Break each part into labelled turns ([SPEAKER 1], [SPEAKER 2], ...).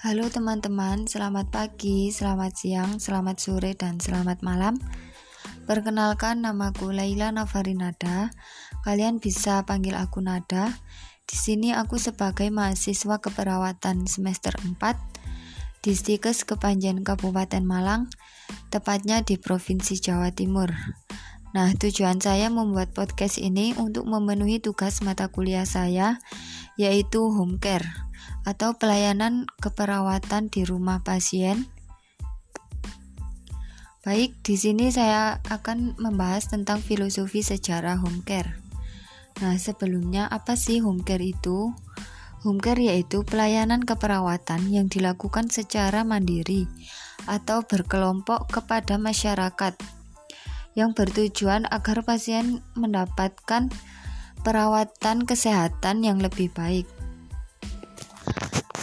[SPEAKER 1] Halo teman-teman, selamat pagi, selamat siang, selamat sore, dan selamat malam. Perkenalkan namaku Laila Navarinada. Kalian bisa panggil aku Nada. Di sini aku sebagai mahasiswa keperawatan semester 4 di Stikes Kepanjen Kabupaten Malang, tepatnya di Provinsi Jawa Timur. Nah, tujuan saya membuat podcast ini untuk memenuhi tugas mata kuliah saya, yaitu home care atau pelayanan keperawatan di rumah pasien. Baik, di sini saya akan membahas tentang filosofi sejarah home care. Nah, sebelumnya apa sih home care itu? Home care yaitu pelayanan keperawatan yang dilakukan secara mandiri atau berkelompok kepada masyarakat yang bertujuan agar pasien mendapatkan perawatan kesehatan yang lebih baik.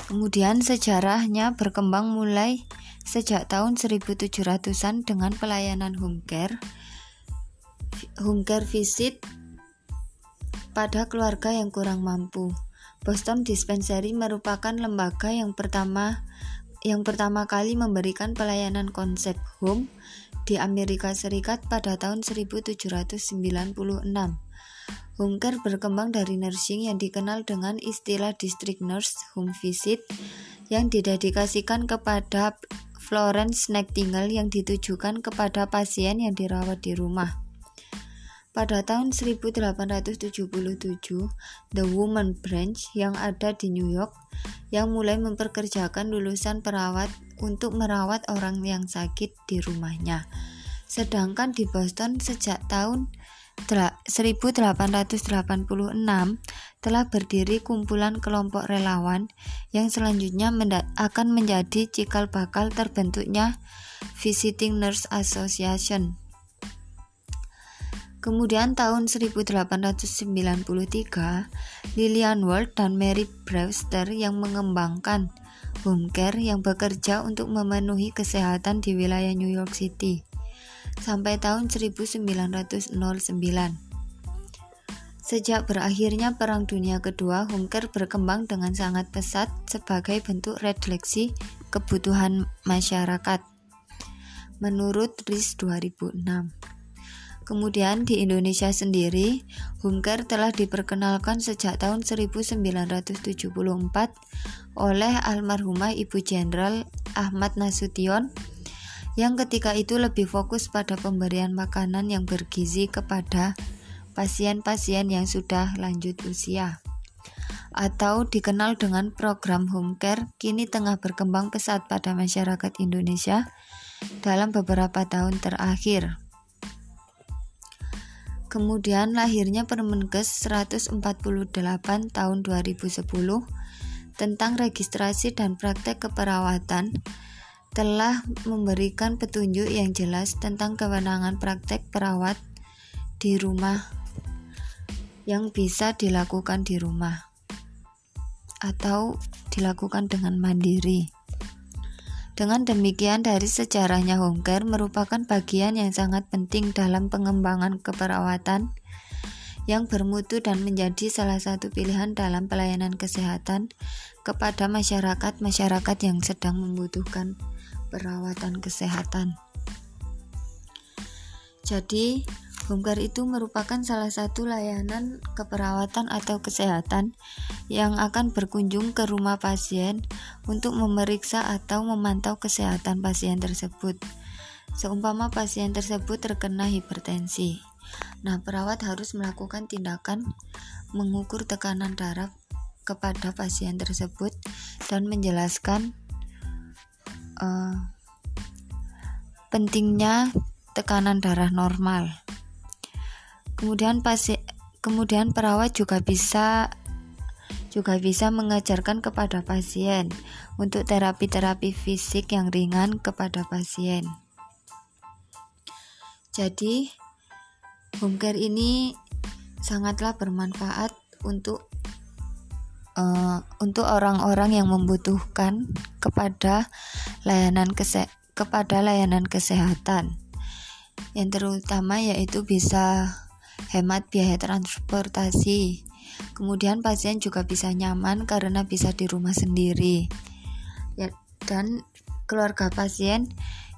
[SPEAKER 1] Kemudian sejarahnya berkembang mulai sejak tahun 1700-an dengan pelayanan home care, home care visit pada keluarga yang kurang mampu. Boston Dispensary merupakan lembaga yang pertama yang pertama kali memberikan pelayanan konsep home di Amerika Serikat pada tahun 1796. Home berkembang dari nursing yang dikenal dengan istilah district nurse home visit yang didedikasikan kepada Florence Nightingale yang ditujukan kepada pasien yang dirawat di rumah. Pada tahun 1877, The Woman Branch yang ada di New York yang mulai memperkerjakan lulusan perawat untuk merawat orang yang sakit di rumahnya. Sedangkan di Boston sejak tahun 1886 telah berdiri kumpulan kelompok relawan yang selanjutnya akan menjadi cikal bakal terbentuknya Visiting Nurse Association. Kemudian tahun 1893, Lillian Ward dan Mary Brewster yang mengembangkan home care yang bekerja untuk memenuhi kesehatan di wilayah New York City sampai tahun 1909. Sejak berakhirnya Perang Dunia Kedua, care berkembang dengan sangat pesat sebagai bentuk refleksi kebutuhan masyarakat. Menurut RIS 2006. Kemudian di Indonesia sendiri, care telah diperkenalkan sejak tahun 1974 oleh almarhumah Ibu Jenderal Ahmad Nasution yang ketika itu lebih fokus pada pemberian makanan yang bergizi kepada pasien-pasien yang sudah lanjut usia atau dikenal dengan program home care kini tengah berkembang pesat pada masyarakat Indonesia dalam beberapa tahun terakhir. Kemudian lahirnya Permenkes 148 tahun 2010 tentang registrasi dan praktek keperawatan telah memberikan petunjuk yang jelas tentang kewenangan praktek perawat di rumah yang bisa dilakukan di rumah atau dilakukan dengan mandiri. Dengan demikian, dari sejarahnya home care merupakan bagian yang sangat penting dalam pengembangan keperawatan yang bermutu dan menjadi salah satu pilihan dalam pelayanan kesehatan kepada masyarakat-masyarakat yang sedang membutuhkan perawatan kesehatan. Jadi, home care itu merupakan salah satu layanan keperawatan atau kesehatan yang akan berkunjung ke rumah pasien untuk memeriksa atau memantau kesehatan pasien tersebut. Seumpama pasien tersebut terkena hipertensi. Nah, perawat harus melakukan tindakan mengukur tekanan darah kepada pasien tersebut dan menjelaskan uh, pentingnya tekanan darah normal. Kemudian pasi, kemudian perawat juga bisa juga bisa mengajarkan kepada pasien untuk terapi-terapi fisik yang ringan kepada pasien. Jadi, home care ini sangatlah bermanfaat untuk uh, untuk orang-orang yang membutuhkan kepada layanan kese kepada layanan kesehatan. Yang terutama yaitu bisa hemat biaya transportasi. Kemudian pasien juga bisa nyaman karena bisa di rumah sendiri. ya, dan keluarga pasien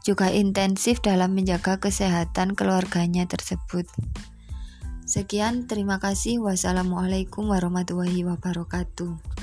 [SPEAKER 1] juga intensif dalam menjaga kesehatan keluarganya tersebut. Sekian, terima kasih. Wassalamualaikum warahmatullahi wabarakatuh.